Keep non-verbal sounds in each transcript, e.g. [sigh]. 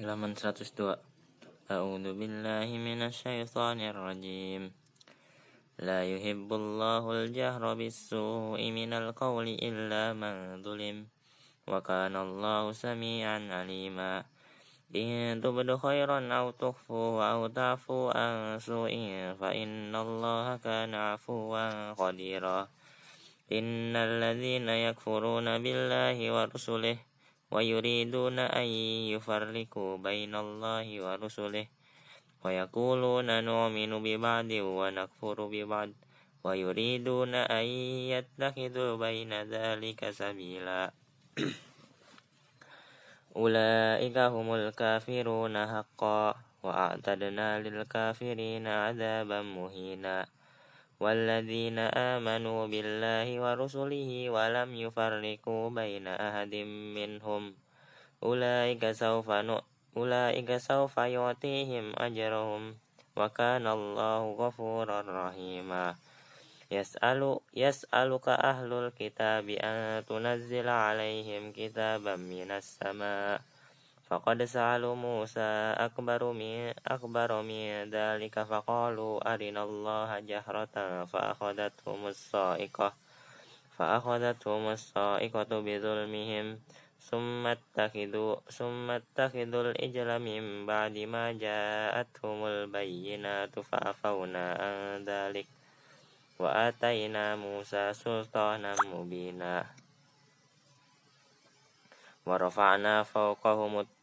halaman 102 A'udzu billahi minasyaitonir rajim La yuhibbullahu al-jahra bis-su'i minal qawli illa man zulim wa kana Allahu samian alima. In tubdu khairan aw tukhfu aw ta'fu an su'in fa innallaha kana 'afuwan qadira. Innal ladzina yakfuruna billahi wa rusulihi ويريدون أن يفرقوا بين الله ورسله ويقولون نؤمن ببعض ونكفر ببعض ويريدون أن يتخذوا بين ذلك سبيلا. أولئك هم الكافرون حقا وأعتدنا للكافرين عذابا مهينا. والذين آمنوا بالله ورسله ولم يفرقوا بين أحد منهم. أولئك سوف أولئك سوف يعطيهم أجرهم. وكان الله غفورا رحيما. يسأل يسألك أهل الكتاب أن تنزل عليهم كتابا من السماء. Fa koda salu musa akbaromi, akbaromi dalika fa kolu ari noloha jahrota fa akoda tumus so iko, fa akoda tumus so iko tubidul mihim sumat takidul ijalami mbadi maja tu fa afawuna dalik wa taina musa sulto namubina.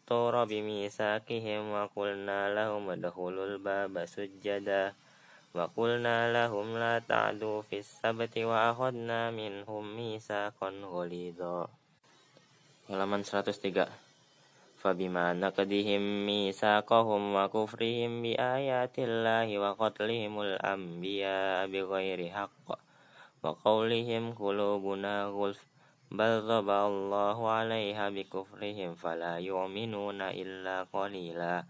الطور بميثاقهم misa لهم ادخلوا الباب سجدا وقلنا لهم لا تعدوا في السبت وأخذنا منهم ميثاقا غليظا. Halaman 103 Fabima naqdihim misaqahum wa kufrihim bi ayatillahi wa qatlihimul anbiya bi ghairi haqq wa qawlihim qulubuna ghulf. بل طبع الله عليها بكفرهم فلا يؤمنون إلا قليلا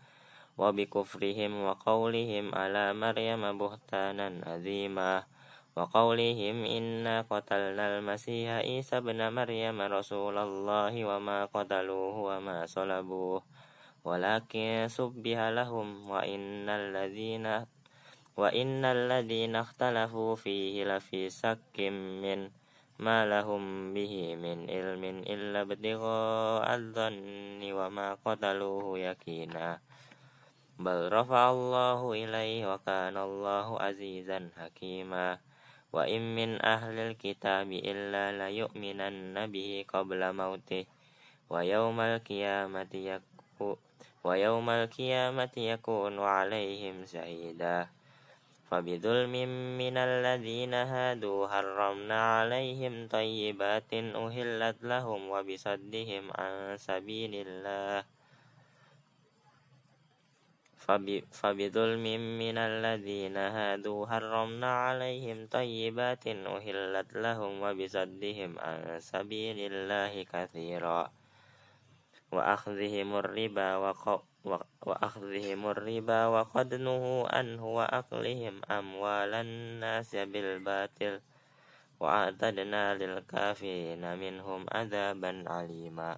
وبكفرهم وقولهم على مريم بهتانا عظيما وقولهم إنا قتلنا المسيح عيسى ابن مريم رسول الله وما قتلوه وما صلبوه ولكن سبه لهم وإن الذين وإن الذين اختلفوا فيه لفي شك منه ما لهم به من علم إلا ابتغاء الظن وما قتلوه يقينا. بل رفع الله إليه وكان الله عزيزا حكيما. وإن من أهل الكتاب إلا ليؤمنن به قبل موته. ويوم القيامة يكون ويوم القيامة يكون عليهم شهيدا. فبظلم من الذين هادوا حرمنا عليهم طيبات أهلت لهم وبصدهم عن سبيل الله. فبظلم من الذين هادوا حرمنا عليهم طيبات أهلت لهم وبصدهم عن سبيل الله كثيرا. وأخذهم الربا وأخذهم الربا وقد نهوا عنه وأكلهم أموال الناس بالباطل وأعتدنا للكافرين منهم عذابا عليما.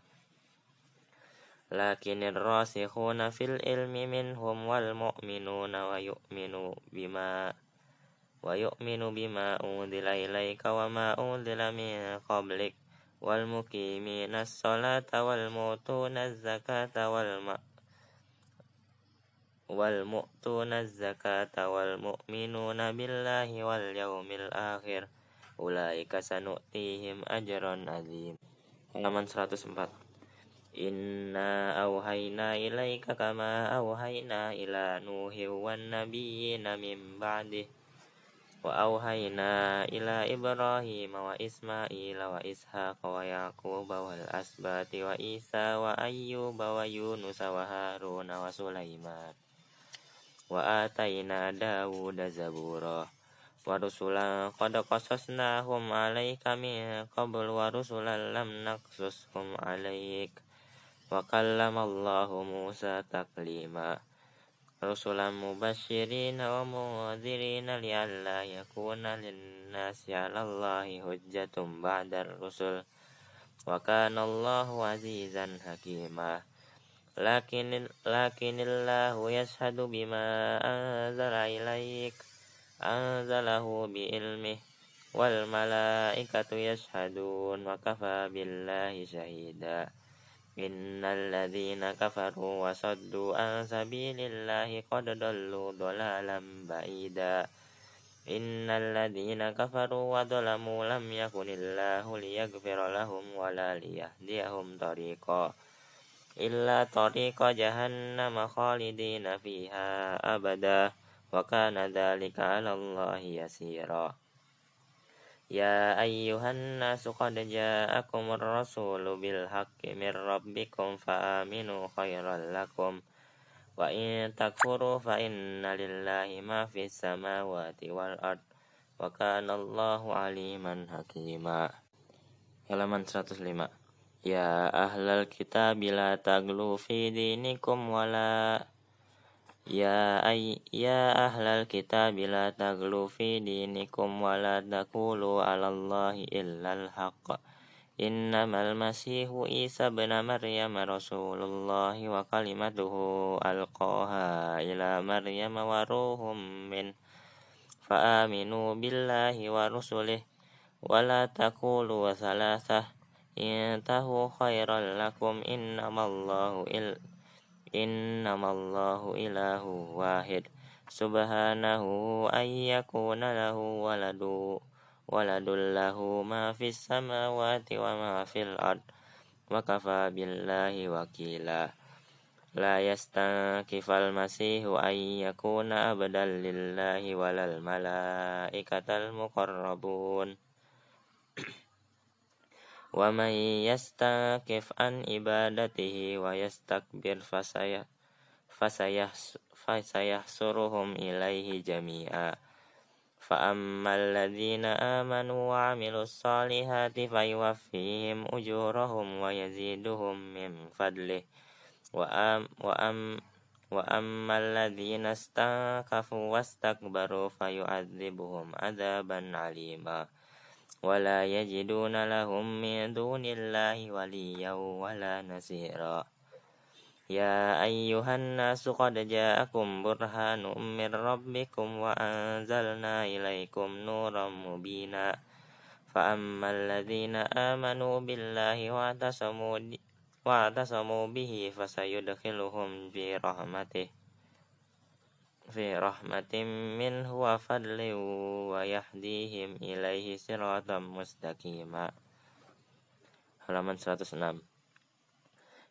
لكن الراسخون في العلم منهم والمؤمنون ويؤمن بما ويؤمن بما أنزل إليك وما أنزل من قبلك والمقيمين الصلاة والمؤتون الزكاة wal mu'tuna zakata wal mu'minuna billahi wal yaumil akhir. Ulaika sanu'tihim ajron azim. Halaman 104 Inna awhayna ilaika kama awhayna ila Nuhi wan nabiyina min ba'dih Wa awhayna ila Ibrahim wa Ismail wa Ishaq wa Yaqub wal asbati wa Isa wa Ayyub wa Yunus wa Harun wa Sulaiman wa ataina Dawuda zabura wa rusulan qad qasasnahum alaika min qabl wa rusulan lam naqsushum alaik. Wa kallamallahu Musa taklima. Rusulan mubasyirin wa mundzirin li'alla yakuna lin-nasi 'ala Allahi hujjatun ba'da rusul. Wa kana Allahu azizan hakimah lakin lakinillahu yashhadu bima anzala ilaik anzalahu bi ilmih wal malaikatu yashhadun wa kafa billahi syahida innal ladzina kafaru wa saddu an sabilillahi qad dallu dhalalan ba'ida. Innal ladzina kafaru wa dhalamu lam yakunillahu liyaghfira lahum wa la liyahdiyahum illa tariqa jahannam khalidina fiha abada wa kana dzalika 'ala Allahi yasira. Ya ayyuhan nasu qad ja'akumur rasulu bil haqqi mir rabbikum fa aminu khairan lakum. Wa in takfuru fa inna lillahi ma fis samawati wal ard wa kana Allahu aliman hakima. Halaman 105 Ya ahlal kitab la taglu fi dinikum wala Ya ay ya ahlal kitab la taghlu fi dinikum wa la taqulu 'ala Allahi illal haqq. Innamal masihu Isa ibn Maryam rasulullah wa kalimatuhu alqaha ila Maryam wa ruhum min fa aminu billahi wa rusulih wa la taqulu thalathah intahu khairan lakum innamallahu il Innamallahu ilahu wahid. Subhanahu ayyakuna lahu waladu waladul lahu ma fis samawati wa ma fil ard. Wa kafa billahi wakila. La yastankifal masihu ayyakuna abdal lillahi walal malaikatal muqarrabun Wa may yastakif an ibadatihi wa yastakbir fasayah fasayah fasayah suruhum ilaihi jami'a fa ammal ladzina amanu wa amilus salihati fayuwaffihim ujurahum wa yaziduhum min fadlih wa ولا يجدون لهم من دون الله وليا ولا نصيرا. يا أيها الناس قد جاءكم برهان من ربكم وأنزلنا إليكم نورا مبينا. فأما الذين آمنوا بالله واعتصموا واعتصموا به فسيدخلهم في رحمته. Fi rahmatin minhu wa fadlin wa yahdihim ilaihi siratan mustaqima. Halaman 106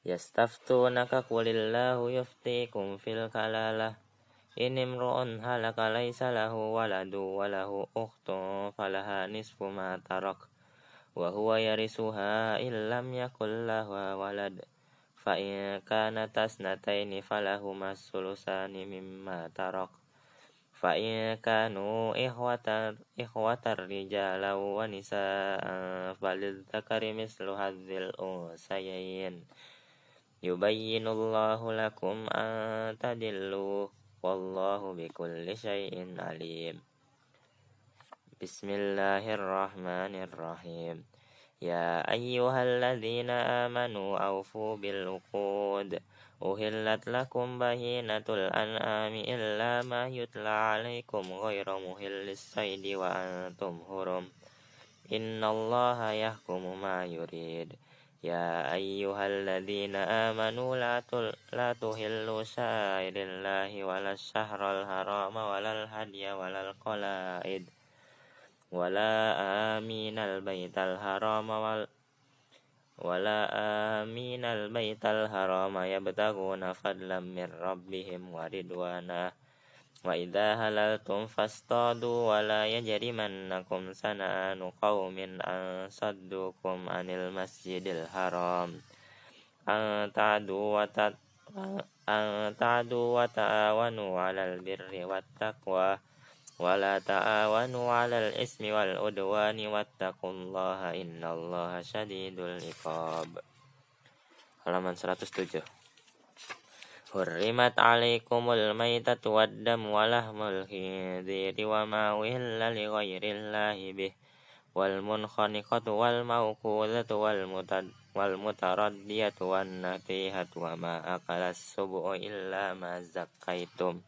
Yastaftunaka qulillahu yuftikum fil kalalah. In imru'un halaka laysa lahu waladu wa lahu ukhtun falaha nisfu ma tarak. Wa huwa yarisuha illam yakul walad fa in kana tasnataini falahuma sulusani mimma tarak fa in kanu ikhwatar ikhwatar rijala wa nisaan falidzakari mislu hadzil unsayain. Yubayyinullahu lakum an tadillu wallahu bikulli syai'in alim. Bismillahirrahmanirrahim يا أيها الذين آمنوا أوفوا بالعقود. أهلت لكم بهينة الأنعام إلا ما يتلى عليكم غير مهل الصيد وأنتم هرم إن الله يحكم ما يريد. يا أيها الذين آمنوا لا لا تهلوا شائر الله ولا الشهر الحرام ولا الهدي ولا القلائد. Wala aminal baital haram wal wala aminal baital haram yabtaguna fadlam min rabbihim wa ridwana wa idha halaltum fastadu wa la yajrimannakum sana'anu qaumin an saddukum anil masjidil haram an ta'du wa ta an ta'du ولا تعاونوا على الإثم والعدوان واتقوا الله إن الله شديد العقاب halaman 107 Hurrimat alaikumul maitatu waddam walahmul khidiri wa ma li ghairillahi bih. Wal munkhaniqatu wal mawqudatu wal mutad wal mutaraddiyatu wan natihatu wa ma akalas subu'u illa ma zakkaitum.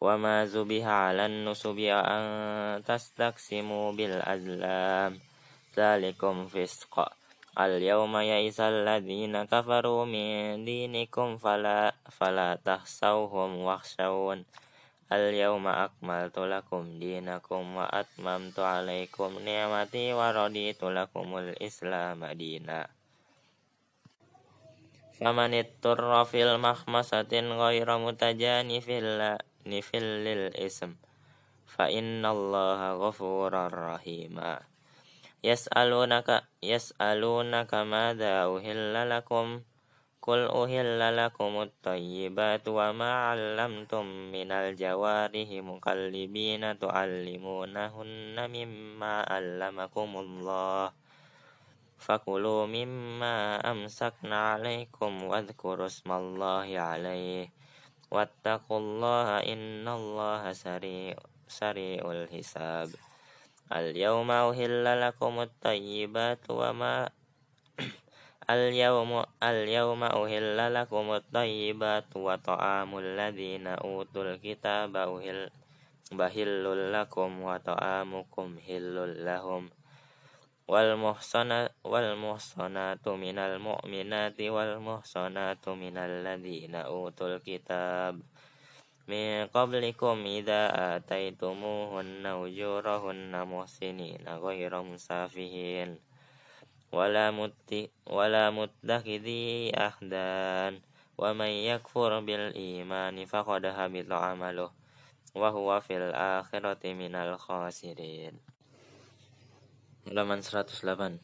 وما زبه على النصب أن تستقسموا بالأزلام ذلكم فسق اليوم يئس الذين كفروا من دينكم فلا فلا تخشوهم واخشون اليوم أكملت لكم دينكم وأتممت عليكم نعمتي ورضيت لكم الإسلام دينا فمن اضطر في المخمصة غير متجانف للإثم فإن الله غفور رحيم. يسألونك يسألونك ماذا أهل لكم؟ قل أهل لكم الطيبات وما علمتم من الجوارح مقلبين تعلمونهن مما علمكم الله. فكلوا مما أمسكنا عليكم واذكروا اسم الله عليه. wattaqullaha innallaha sari sari'ul hisab. Al-yawma uhilla lakumut tayyibatu wa ma [clears throat] Al-yawma al-yawma uhilla lakumut tayyibatu wa ta'amul ladzina utul kitaba uhil bahillul lakum wa ta'amukum hillul lahum wal muhsana wal muhsanatu minal mu'minati wal muhsanatu minal ladzina utul kitab. Min qablikum idza ataitumuhunna ujurahunna muhsinina ghairu musafihin. Wala mutti wala muttakhidhi ahdan. Wa may yakfur bil imani faqad habita amaluhu wa huwa fil akhirati minal khasirin halaman 108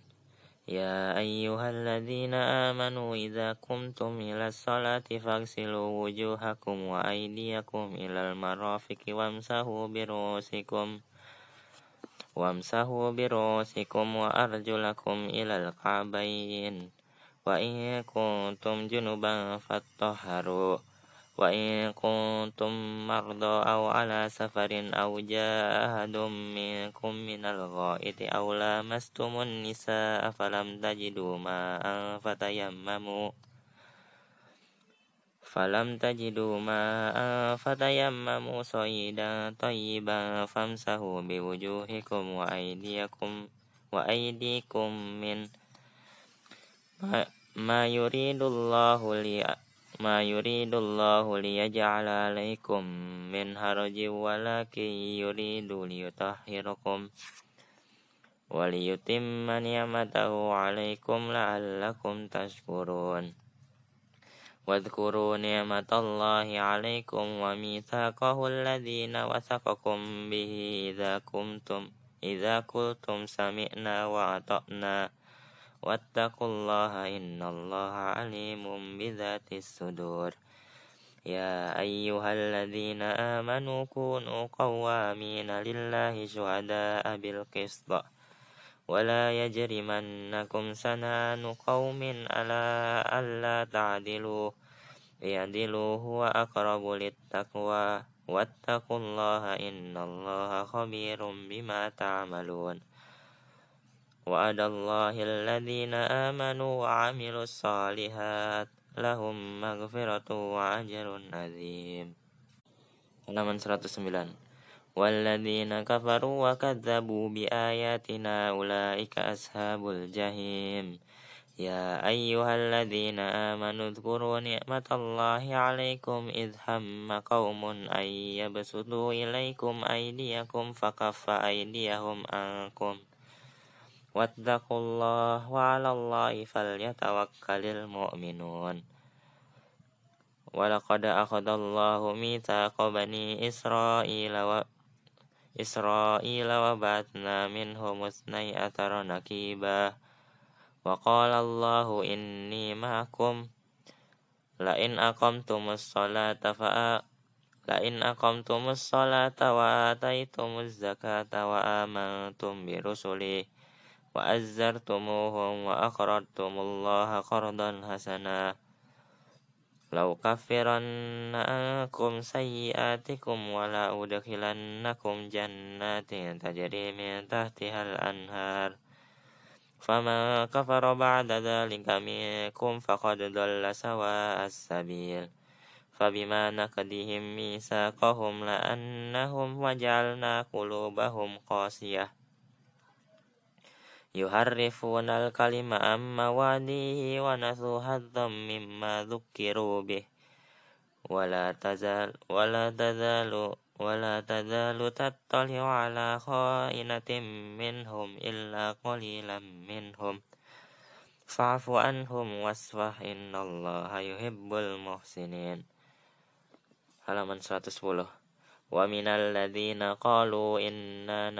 Ya ayyuhalladzina amanu idza kumtum ila salati fagsilu wujuhakum wa aydiyakum ilal marafiqi wamsahu birusikum wamsahu birusikum wa arjulakum ilal qabain wa in kuntum junuban fattaharu وإن كنتم مرضى أو على سفر أو جاء أحد منكم من الغائط أو لامستم النساء فلم تجدوا ماء فتيمموا فلم تجدوا ماء فتيمموا صعيدا طيبا فامسحوا بوجوهكم وأيديكم وأيديكم من ما, ما يريد الله ليأ ما يريد الله ليجعل عليكم من حرج ولكن يريد ليطهركم وليتم نعمته عليكم لعلكم تشكرون. واذكروا نعمة الله عليكم وميثاقه الذين وثقكم به إذا كنتم إذا قلتم سمعنا وأطعنا. واتقوا الله إن الله عليم بذات الصدور. يا أيها الذين آمنوا كونوا قوامين لله شهداء بالقسط. ولا يجرمنكم سنان قوم على ألا تعدلوا. اعدلوا هو أقرب للتقوى. واتقوا الله إن الله خبير بما تعملون. وعد الله الذين آمنوا وعملوا الصالحات لهم مغفرة وأجر عظيم. Halaman 109 والذين كفروا وكذبوا بآياتنا أولئك أصحاب الجحيم. يا أيها الذين آمنوا اذكروا نعمة الله عليكم إذ هم قوم أن يبسطوا إليكم أيديكم فكف أيديهم عنكم Wattaqullah wa 'alallahi falyatawakkalil mu'minun. Walakad akhadallahu mitsaqa bani Israila wa Israila wa batna minhum ithnai athara nakiba. Wa qala Allahu inni ma'akum lain in aqamtumus salata fa la in aqamtumus salata wa ataitumuz zakata wa amantum bi وأزرتموهم وأقرضتم الله قرضا حسنا. لو كفرن عنكم سيئاتكم ولا أدخلنكم جنات تجري من تحتها الأنهار. فمن كفر بعد ذلك منكم فقد ضل سواء السبيل. فبما نقدهم ميثاقهم لأنهم وجعلنا قلوبهم قاسية. يحرفون الكلم عن مواضيه ونسوا حظا مما ذكروا به ولا تزال ولا تزال ولا تزال تطلع على خائنة منهم إلا قليلا منهم. فاعف عنهم واصفح إن الله يحب المحسنين. Halaman 110 wa minal ladzina qalu inna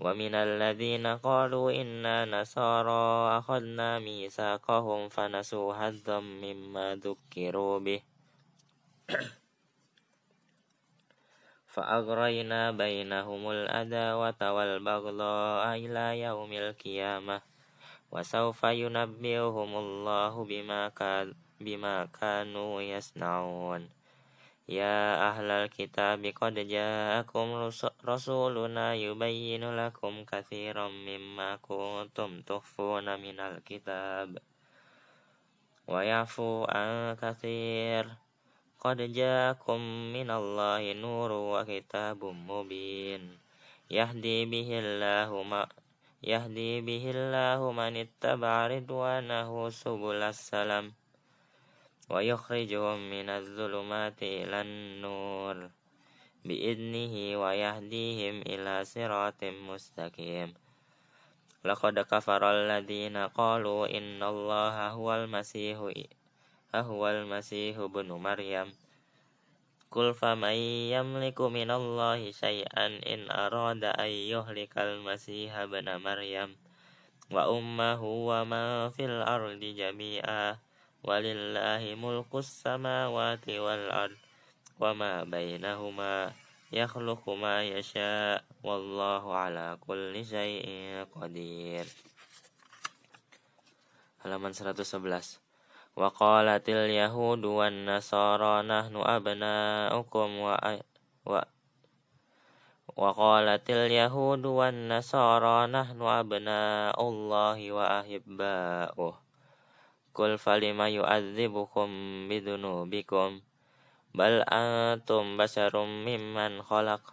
ومن الذين قالوا إنا نصارى أخذنا ميثاقهم فنسوا حظا مما ذكروا به. [coughs] فأغرينا بينهم الأداوة والبغضاء إلى يوم القيامة وسوف ينبئهم الله بما, كانوا يصنعون. Ya ahlal kitab qad ja'akum rasuluna yubayyinu lakum katsiran mimma kuntum tukhfuna minal kitab. Wa yafu an katsir qad ja'akum minallahi nuru wa kitabum mubin. Yahdi bihillahu ma yahdi bihillahu man ittaba'a ridwanahu subulassalam salam ويخرجهم من الظلمات إلى النور بإذنه ويهديهم إلى صراط مستقيم لقد كفر الذين قالوا إن الله هو المسيح هو المسيح بن مريم قل فمن يملك من الله شيئا إن أراد أن يهلك المسيح بن مريم وأمه ومن في الأرض جميعا walillahi mulkus samawati wal ard wa ma bainahuma yakhluqu ma yasha wallahu ala kulli syai'in qadir. Halaman 111 wa qalatil yahudu wan nasara nahnu abna'ukum wa wa wa qalatil yahudu wan nasara nahnu abna'ullahi wa ahibba'uh Kul falima yu'adzibukum bidunubikum Bal antum basarum mimman khalaq.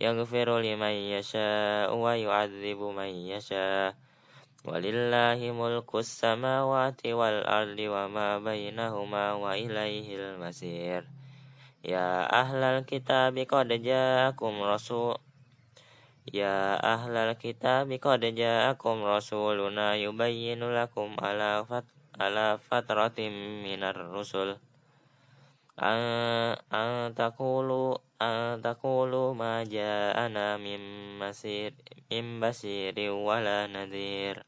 Yaghfiru liman yasha wa yu'adzibu man yasha Walillahi mulkus samawati wal ardi wa ma bainahuma wa ilaihil masir. Ya ahlal kitabi qad ja'akum rasul. Ya ahlal kitabi qad ja'akum rasuluna yubayyinu lakum ala fat ala fatratim minar rusul. An taqulu an taqulu ma ja'ana mim masir mim basiri wala nadhir.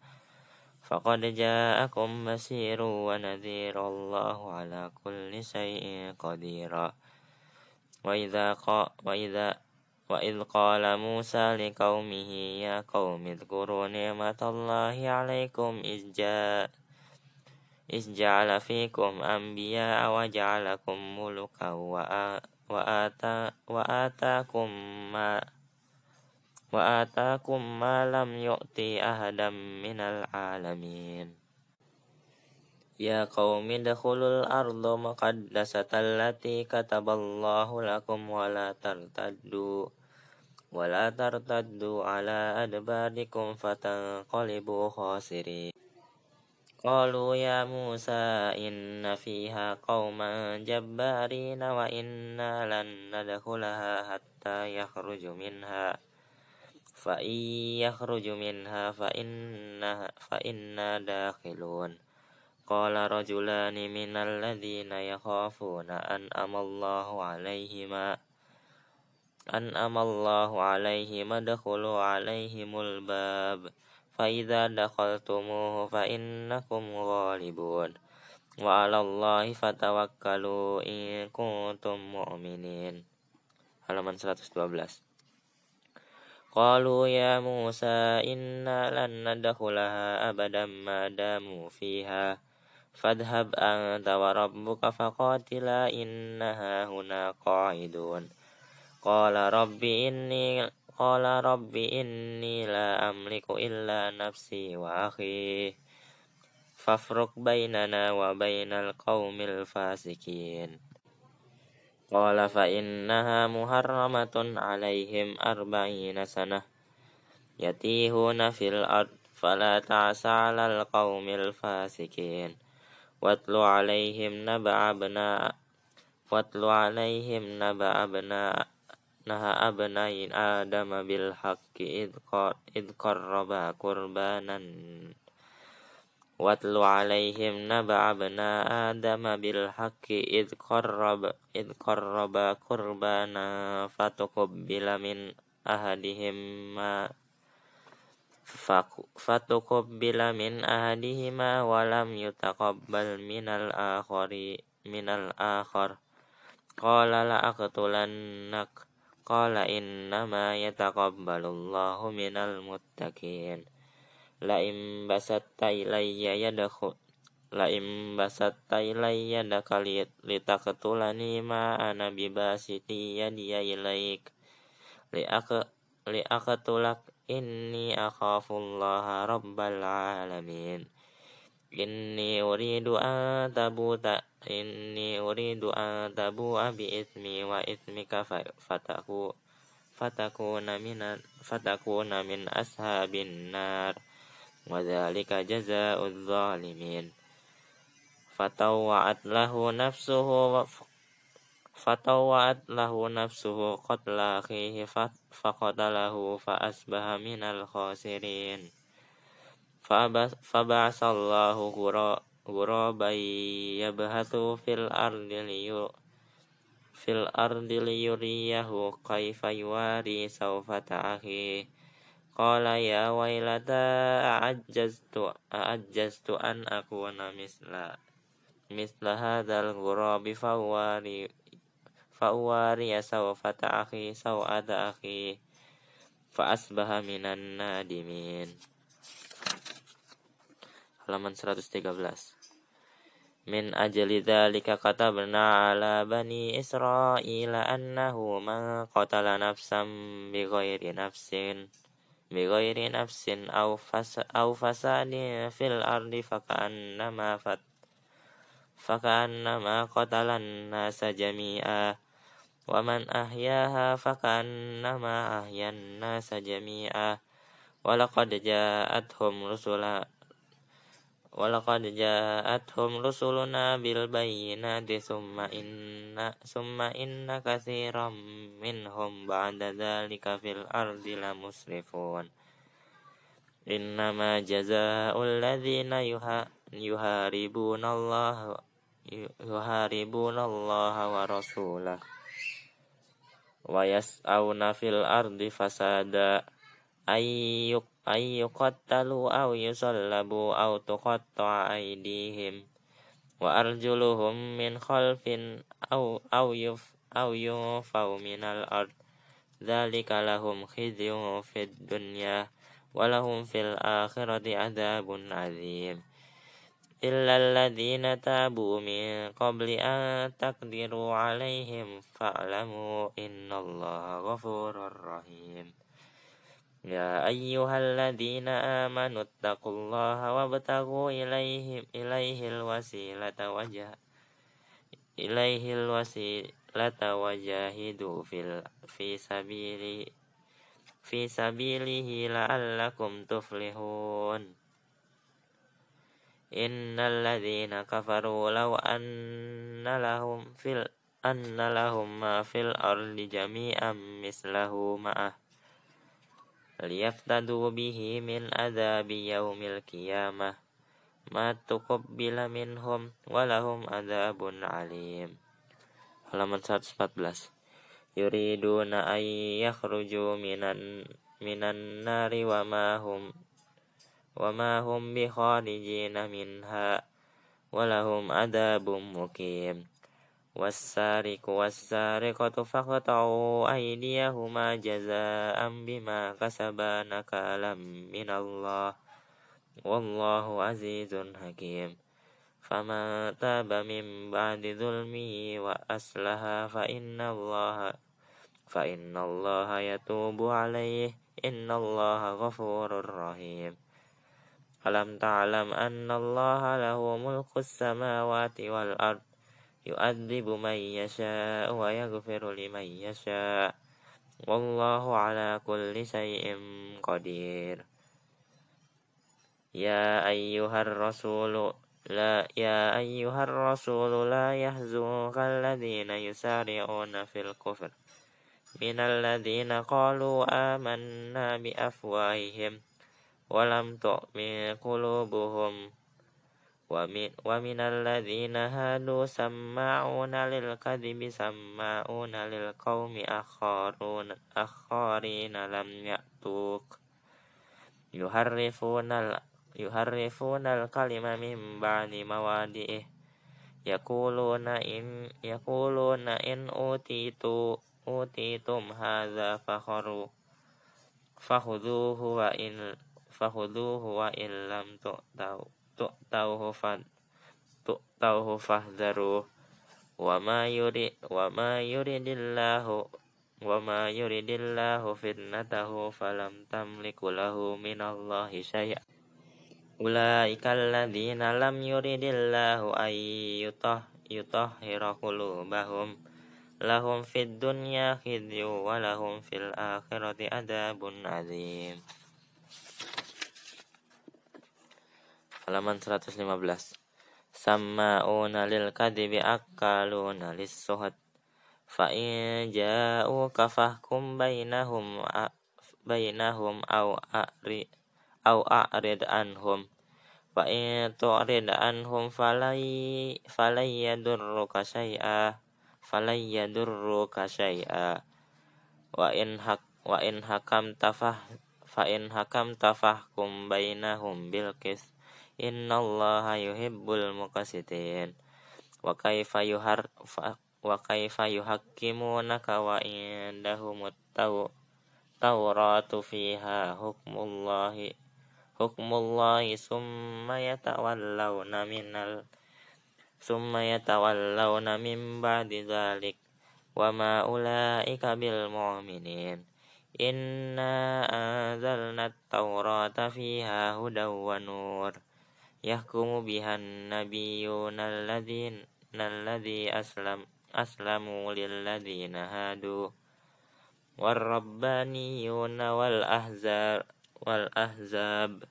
Faqad ja'akum basiru wa nadhir. Allahu ala kulli syai'in qadira wa idza qa wa idza wa idh qala Musa liqaumihi ya qaumi dhkuru ni'matallahi 'alaikum iz Isja'ala fikum anbiya wa ja'alakum muluka wa wa ata wa atakum ma wa atakum ma lam yu'ti ahadam minal alamin. Ya qaumi dakhulul arda muqaddasata allati kataballahu lakum wa la tartaddu wa la tartaddu ala adbarikum fatanqalibu khasirin قالوا يا موسى إن فيها قوما جبارين وإنا لن ندخلها حتى يخرج منها. فإن يخرج منها فإنها فإنا داخلون. قال رجلان من الذين يخافون أنعم الله عليهما أنعم الله عليهم ادخلوا عليهم الباب. فإذا دخلتموه فإنكم غالبون وعلى الله فتوكلوا إن كنتم مؤمنين halaman 112 قالوا يا موسى إنا لن ندخلها أبدا ما داموا فيها فاذهب أنت وربك فقاتلا إنها هنا قاعدون قال رب إني قال رب إني لا أملك إلا نفسي وأخي فافرق بيننا وبين القوم الفاسقين قال فإنها محرمة عليهم أربعين سنة يتيهون في الأرض فلا تعس على القوم الفاسقين واتل عليهم نبع أبناء واتل عليهم نبع أبناء naha abnain adama bil haqqi id qarraba qurbanan. Watlu alaihim naba abna adama bil haqqi id qarraba id qarraba qurbana fatuqabbila min ahadihim ma fatuqabbila min ahadihima walam yutaqabbal minal akhari minal akhar. Qala la aqtulannak Qala innama yataqabbalullahu minal muttaqin. La in basatta ilayya yadakhu la in basatta ilayya dakalit litaqtulani ma ana bibasiti yadiya ilaik li ak li aqtulak inni akhafullaha rabbal alamin Inni uridu an tabuta inni uridu an tabu abi ismi wa ismi ismika fataku fatakuna min fatakuna min ashabin nar. Wadhalika dzalika al-zalimin fatawa'at lahu nafsuhu fatawa'at lahu nafsuhu qatla akhihi faqatalahu fa asbaha minal khasirin. Faba'asallahu ghuraban yabhathu fil ardi liyu fil ardi liyuriyahu kaifa yuwari sawfata ahi qala ya wailata a'ajjaztu a'ajjaztu an akuna misla misla hadzal ghurabi fawari fawari ya sawfata akhi sawada akhi. Fa asbaha minan nadimin halaman 113 Min ajli dzalika katabna ala bani Israila annahu man qatala nafsan bighairi nafsin bighairi nafsin aw fas aw fasadin fil ardi fakannama fat fakannama qatalan nasa jami'a wa man ahyaha fakannama ahyan nasa jami'a wa laqad ja'atuhum rusula Walaqad ja'atuhum rusuluna summa inna summa inna katsiran minhum ba'da dzalika fil ardi lamusrifun. Innama jazaa'ul ladzina yuharibuna Allah yuharibuna Allah wa rasulah wa yas'auna fil ardi fasada ayyuk ayyuqattalu aw yusallabu aw tuqatta'a aydihim wa arjuluhum min khalfin aw aw yuf aw yufaw minal ard dzalika lahum khizyun fid dunya wa lahum fil akhirati adzabun adzim illa alladhina tabu min qabli an taqdiru alaihim fa'lamu innallaha ghafurur rahim Ya ayyuhalladzina amanu taqullaha wabtaghu ilaihi ilaihi alwasilata wajah fil fi sabili fi sabilihi la'allakum tuflihun Innal ladzina kafaru law anna fil anna lahum ma fil ardi jami'an mislahu liyaftadu bihi min adzabi yaumil qiyamah. Ma tuqabbila minhum walahum adzabun alim. Halaman 114 yuriduna ay yakhruju minan minan nari wa ma hum wa ma hum bi kharijina minha walahum adzabun muqim والسارق والسارقة فاقطعوا أيديهما جزاء بما كسبا نكالا من الله. والله عزيز حكيم. فمن تاب من بعد ظلمه وأصلح فإن الله فإن الله يتوب عليه. إن الله غفور رحيم. ألم تعلم أن الله له ملك السماوات والأرض؟ يؤذب من يشاء ويغفر لمن يشاء والله على كل شيء قدير. يا أيها الرسول لا يا أيها الرسول لا يحزنك الذين يسارعون في الكفر من الذين قالوا آمنا بأفواههم ولم تؤمن قلوبهم Wa min alladhina hadu sama'una lil kadhibi sama'una lil qawmi akharun akharin alam ya'tuk. Yuharrifun al kalima min ba'di mawadi'ih. Yakuluna in yakuluna in utitu utitum hadza fakhuru fakhuduhu wa in tu'tauhu fan tu'tauhu fahdharu wa ma yuri wa ma yuridillahu wa ma yuridillahu fitnatahu falam tamliku lahu minallahi syai'a. Ulaika ladzina lam yuridillahu ay yutah yutahhira qulubahum lahum fid dunya khizyu wa lahum fil akhirati adabun azim. Halaman 115 Samma'una lil kadhibi akaluna lis suhad fa in ja'uka fahkum bainahum bainahum aw a'ri au a'rid anhum. Fa in tu'rid anhum falai falai yadurruka syai'a falai yadurruka syai'a. Wa in hak wa in hakam tafah fa in hakam tafahkum bainahum bil qis innallaha yuhibbul muqsitin. Wa kaifa yuhar wa kaifa yuhakkimunaka wa indahumut tawratu fiha hukmullahi hukmullahi summa yatawallawna minal summa yatawallawna min ba'di dzalik wa ma ulaika bil mu'minin. Inna anzalna at-taurata fiha hudaw wa nur yahkumu bihan nabiyyuna alladzina alladzi aslam aslamu lil ladzina hadu. Warrabbaniyuna wal ahzab wal ahzab.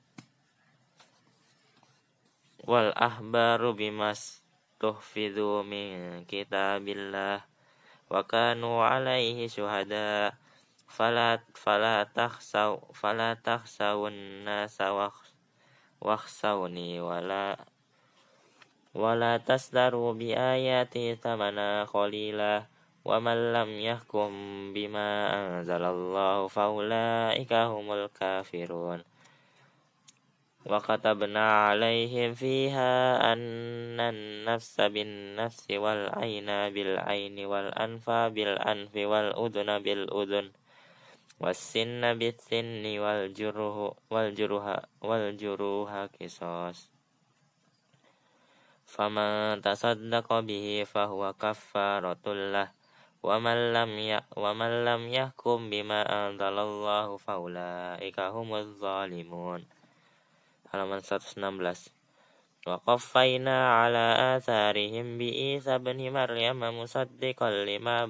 Wal ahbaru bimas tuhfidhu min kitabillah. Wa kanu alaihi syuhada. Fala fala takhsaw fala takhsawun nasa wakhsawni wala wala tasdaru bi ayati tamana qalila wa man lam yahkum bima anzalallahu faulaika humul kafirun wa katabna alaihim fiha annan nafsa bin nafsi bil aini wal juruhu wal juruha wal juruha kisos. Faman tasaddaqa bihi fahuwa kaffaratul lah. Wa man lam ya wa man lam yahkum bima anzalallahu faulaika humuz zalimun. Halaman 116 wa qaffayna ala atharihim bi Isa bin Maryam musaddiqan lima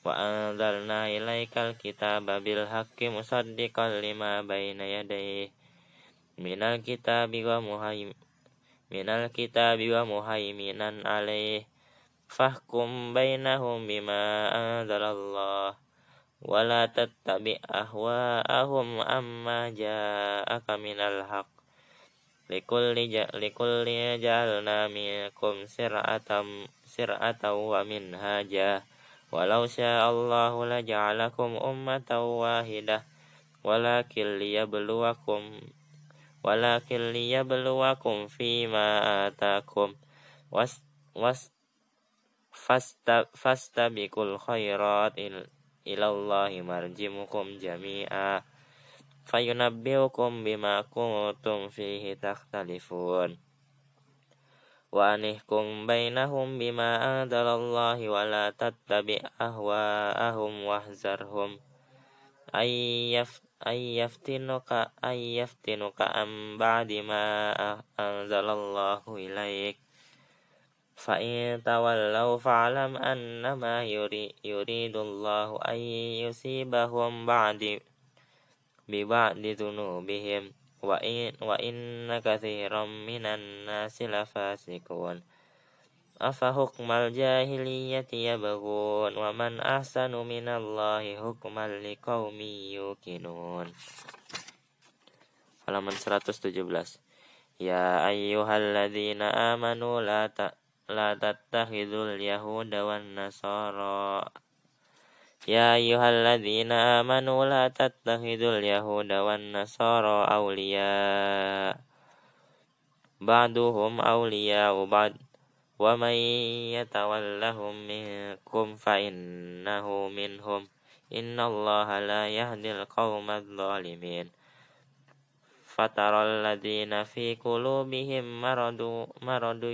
wa anzalna ilaikal kitaba bil haqqi musaddiqan lima baina yadayhi. Minal kitabi wa muhaim minal kitabi wa muhaiminan alaih fahkum bainahum bima anzalallah. Wa la tattabi ahwa'ahum amma ja'aka minal haqq. Likulli ja, likulli ja'alna minkum sir'atam sir'atan wa minhaja Walau sya Allah la ja'alakum ummatan wahidah walakin liyabluwakum walakin liyabluwakum fi ma atakum. Was was fasta fasta bikul khairat il, ila Allah marjimukum jami'a. Fayunabbiukum bima kuntum fihi takhtalifun تختلفون وأنحكم بينهم بما أنزل الله ولا تتبع أهواءهم واحذرهم. أن يفتنك أن يفتنك عن بعد ما أنزل الله إليك. فإن تولوا فاعلم أنما يريد الله أن يصيبهم بعد ببعض ذنوبهم. wa in wa inna katsiran minan nasi lafasikun afa hukmal jahiliyati yabghun wa man ahsanu minallahi hukman liqaumi yuqinun. Halaman 117 ya ayyuhalladzina amanu la ta la tattakhidul yahuda wan nasara. يا أيها الذين آمنوا لا تتخذوا اليهود والنصارى أولياء. بعضهم أولياء بعض. ومن يتولهم منكم فإنه منهم. إن الله لا يهدي القوم الظالمين. فترى الذين في قلوبهم مرض مرض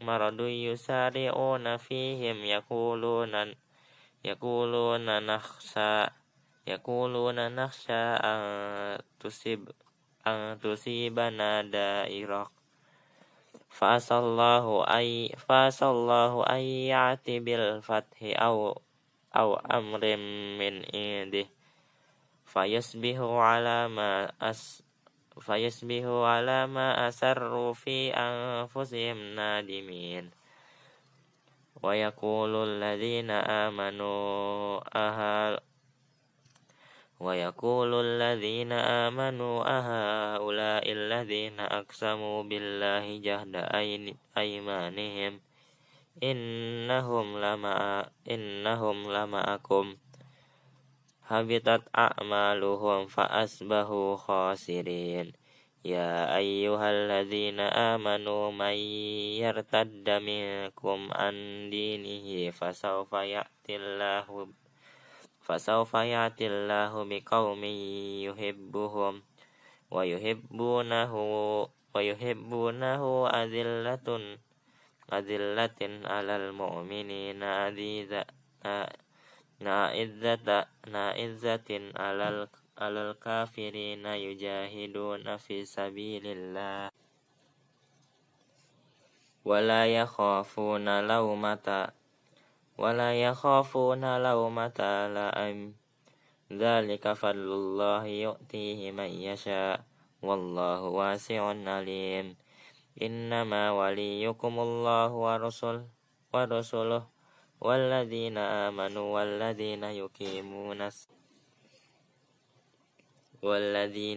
مرض يسارعون فيهم يقولون yaquluna nakhsha yaquluna nakhsha an tusib an tusibana fasallahu ay fasallahu ay ya'ti bil fathi aw aw amrin min indih. Fayasbihu ala ma as fayasbihu ala ma asarru fi anfusihim nadimin ويقول الذين آمنوا أهل ويقول الذين آمنوا أهؤلاء الذين أقسموا بالله جهد أيمانهم إنهم لما إنهم لمعكم habitat a'maluhum fa asbahu يا أيها الذين آمنوا من يرتد منكم عن دينه فسوف يأتي الله فسوف يأتي الله بقوم يحبهم ويحبونه ويحبونه أذلة أذلة على المؤمنين عزيزة نائزة نائزة على الكفر على الكافرين يجاهدون في سبيل الله ولا يخافون لومة ولا يخافون لومة لائم ذلك فضل الله يؤتيه من يشاء والله واسع عليم. إنما وليكم الله ورسل ورسله والذين آمنوا والذين يقيمون الصلاة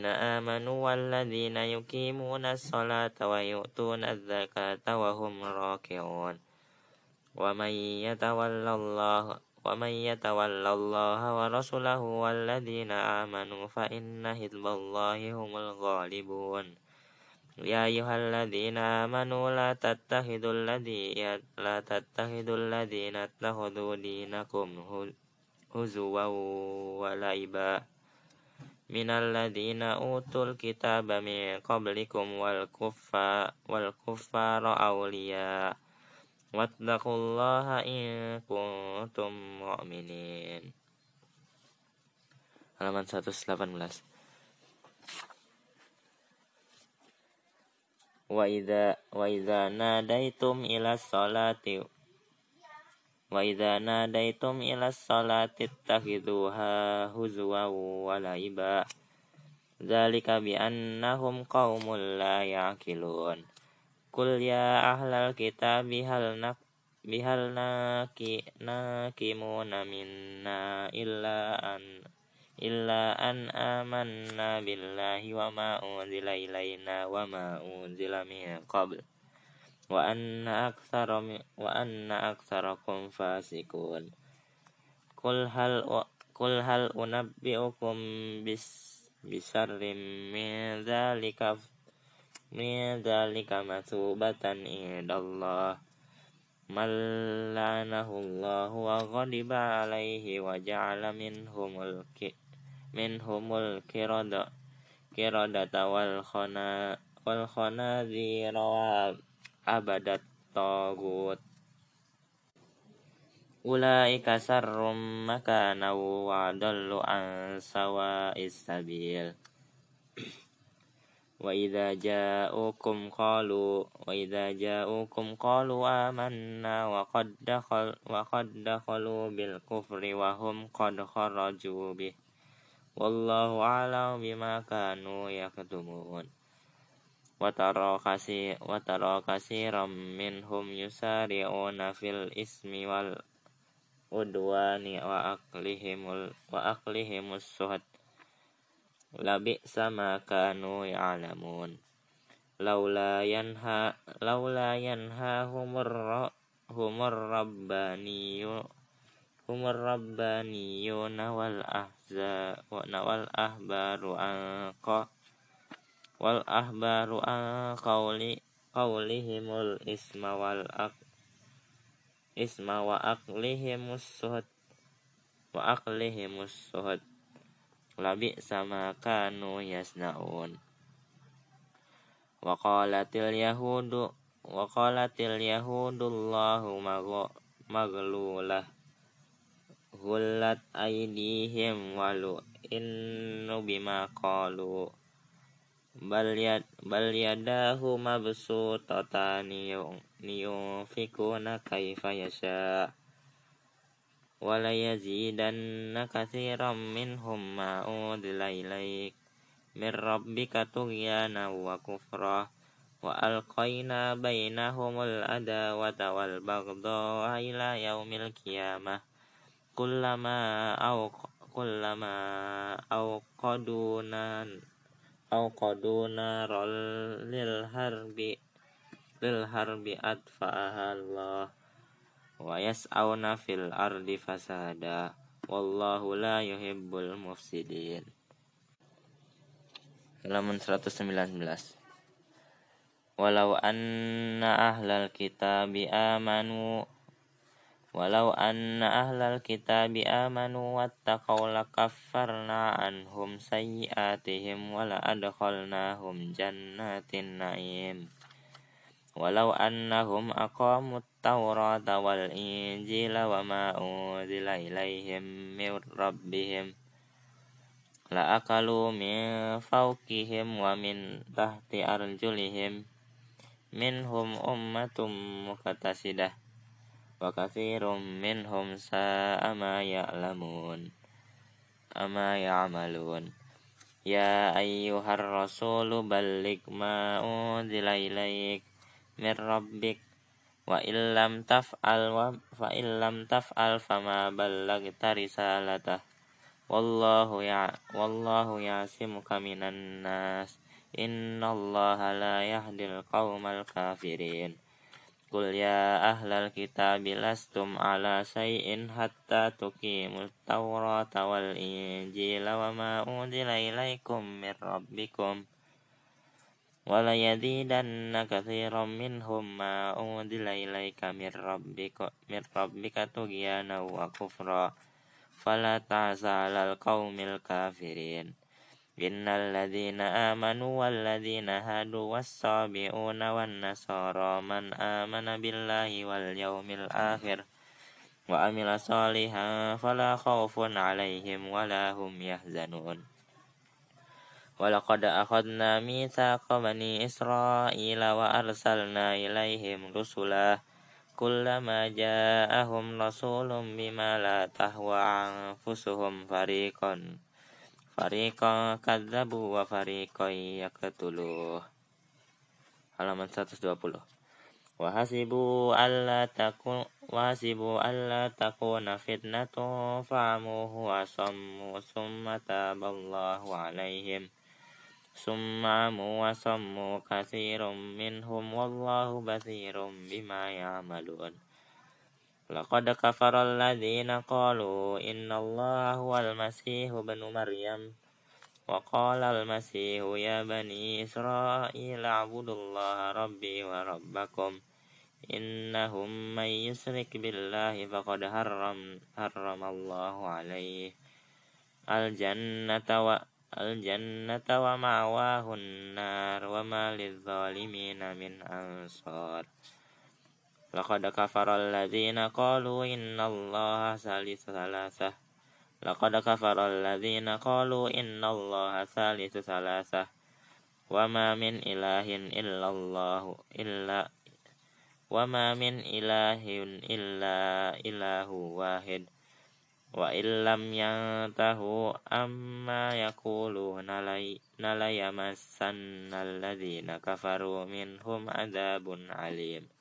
آمنوا والذين يقيمون الصلاة ويؤتون الزكاة وهم راكعون. ومن يتولى الله ومن يتولى الله ورسوله والذين آمنوا فإن حزب الله هم الغالبون. يا أيها الذين آمنوا لا تتخذوا الذين لا تتخذوا الذين اتخذوا دينكم هزوا ولعبا. Minalladzina utul kitaba min qablikum wal kuffar wal kuffara awliya. Wattaqullaha in kuntum mu'minin. Halaman 118 wa idza wa idza nadaitum ila salati Wa idza nadaitum ila salati takhiduha huzwa wa laiba. Dzalika bi annahum qaumul la yaqilun. Qul ya ahlal kitabi hal nak bihal naki nakimuna minna illa an illa an amanna billahi wa ma unzila ilaina wa ma unzila min qabl wa anna aktsara wa anna aktsarakum fasikun kul hal kul hal unabbiukum bis bisarrim min dzalika min dzalika masubatan indallah. Malanahu Allah wa ghadiba alaihi wa ja'ala minhumul ki minhumul kirada kirada tawal khana wal khanazira abadat tagut ulai sarrum maka nawu adallu an sawa'is sabil. Wa idza ja'ukum qalu wa idza ja'ukum qalu amanna wa qad dakhal wa qad dakhalu bil kufri wa hum qad kharaju bih. Wallahu a'lam bima kanu yaktumun Wataro kasih wataro kasih ramin hum yusari onafil ismi wal udwani wa aklihimul wa aklihimus suhat. Labi sama kanu alamun laula yanha laula yanha humur ro humur rabbaniyu humur rabbaniyu nawal ahza nawal ahbaru anqa wal ahbaru an qawli qawlihimul isma wal ak isma wa aqlihimus suhud wa aqlihimus suhud. Labi sama kanu yasnaun. Wa qalatil yahudu wa qalatil yahudullahu maglulah. Hulat aidihim walu innu bima qalu bal yad bal yadahu mabsutatani yunfikuna kaifa yasha. Wala yazidanna katsiran minhum ma udila ilaik. Min rabbika tughyana wa kufra. Wa alqaina bainahumul adawata wal baghdha ila yaumil qiyamah. Kullama aw kullama awqaduna au qaduna lil harbi lil harbi atfa Allah. Wa yas'auna fil ardi fasada wallahu la yuhibbul mufsidin. Halaman 119 walau anna ahlal kitabi amanu Walau anna ahlal kitabi amanu wattaqaw lakaffarna anhum sayyiatihim wala adkhalnahum jannatin na'im. Walau annahum aqamut tawrata wal injila wa ma unzila ilaihim min rabbihim la akalu min fawqihim wa min tahti arjulihim. Minhum ummatum muqtasidah wa katsirum minhum sa'a ma ya'lamun. Ama ya'malun. Ya ayyuhar rasulu balligh ma unzila ilaik min rabbik. Wa illam taf'al wa fa illam taf'al fama ballagta risalatah. Wallahu ya wallahu yasimuka minan nas. Innallaha la yahdil qaumal kafirin Qul ya ahlal kitab lastum ala say'in hatta tuqimut tawrata wal injila wa ma unzila ilaikum min rabbikum wala yazidanna katsiran minhum ma unzila ilaika min rabbika min rabbika tughyana wa kufra fala ta'zalal qaumil kafirin إن الذين آمنوا والذين هادوا والصابئون والنصارى من آمن بالله واليوم الآخر وعمل صالحا فلا خوف عليهم ولا هم يحزنون. ولقد أخذنا ميثاق بني إسرائيل وأرسلنا إليهم رسلا كلما جاءهم رسول بما لا تهوى أنفسهم فريقا Fariqa kadzabu wa fariqa yaqtulu. Halaman 120. Wa hasibu alla takun wa hasibu alla takuna fitnatun fa'amuhu wa sammu summa taballahu alaihim. Summa mu wa sammu katsirun minhum wallahu basirum bima ya'malun. Ya لقد كفر الذين قالوا إن الله هو المسيح ابن مريم. وقال المسيح يا بني إسرائيل اعبدوا الله ربي وربكم إنهم من يشرك بالله فقد حرم, حرم الله عليه. الجنة و الجنة ومأواه النار وما للظالمين من أنصار. Laqad kafara alladhina qalu inna allaha salisu thalathah. Laqad kafara alladhina qalu inna allaha salisu thalathah. Wa ma min ilahin illallahu illa wa ma min ilahin illa ilahu wahid. Wa illam yantahu amma yakuluna la yamassanna alladhina kafaru minhum adabun alim.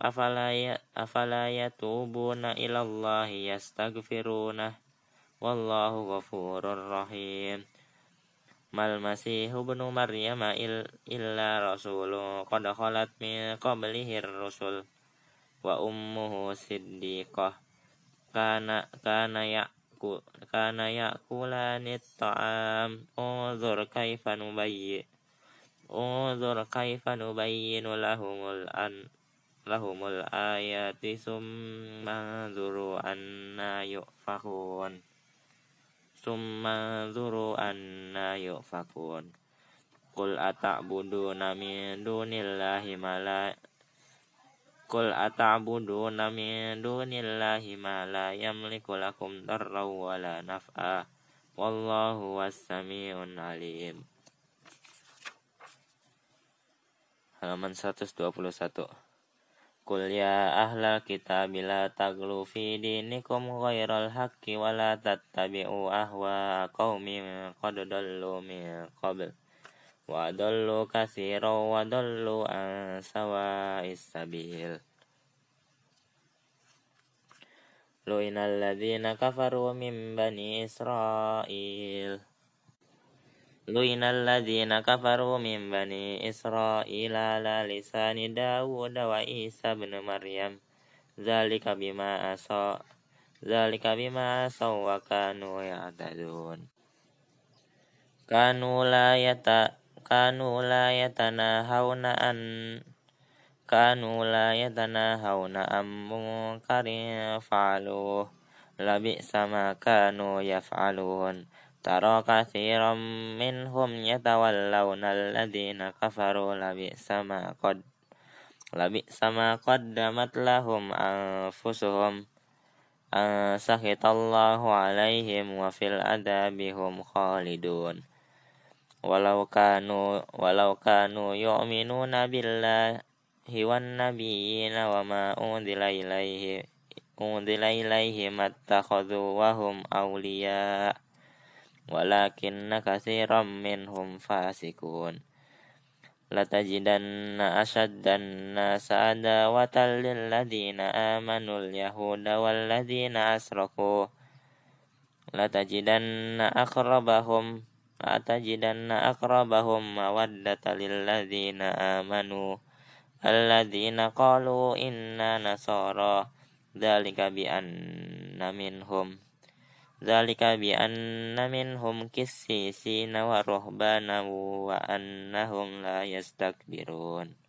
Ya, afala yatubuna ilallahi yastaghfiruna. Wallahu ghafurur rahim. Mal masih ibnu maryama il, illa rasulun qad khalat min qablihi rusul wa ummuhu siddiqah. Kana kana ya kana yakulani ta'am unzur kaifa nubayyin unzur kaifa nubayyinu lahumul an lahumul ayati summa zuru anna yufakun. Summa zuru anna yufakun. Qul ata'buduna min dunillahi ma Qul ata'buduna min dunillahi ma yamliku lakum darra wa la naf'a. Wallahu was-sami'un alim. Halaman 121 Qul ya ahlal kitab la taglu fi dinikum ghairal haqqi wa la tattabi'u ahwa qaumin qad dallu min qabl. Wa dallu katsiran wa dallu an sawa'is sabil. Lu'inal ladzina kafaru min bani Israil lu'inal ladzina kafaru min bani Israil ala lisani Dawud wa Isa bin Maryam. Zalika bima asa zalika bima asa wa kanu ya'tadun. Kanu la yata kanu la yatanahawna an kanu la yatanahawna am munkarin fa'aluh labi sama tara kathiran minhum yatawallawna alladhina kafaru labi sama qad labi sama lahum anfusuhum an sakhitallahu alaihim wa fil adabihum khalidun walau kanu walau kanu yu'minuna billahi wan nabiyina wa ilaihi mattakhadhu wa hum awliya walakinna katsiran minhum fasikun. Latajidanna ashaddan nasa adawatan lilladina amanul yahuda walladina asraku latajidanna akrabahum atajidanna akrabahum mawaddata lilladzina amanu. Alladzina qalu inna nasara. Dzalika bi anna minhum dzalika bi anna minhum qissisina wa ruhbana wa annahum la yastakbirun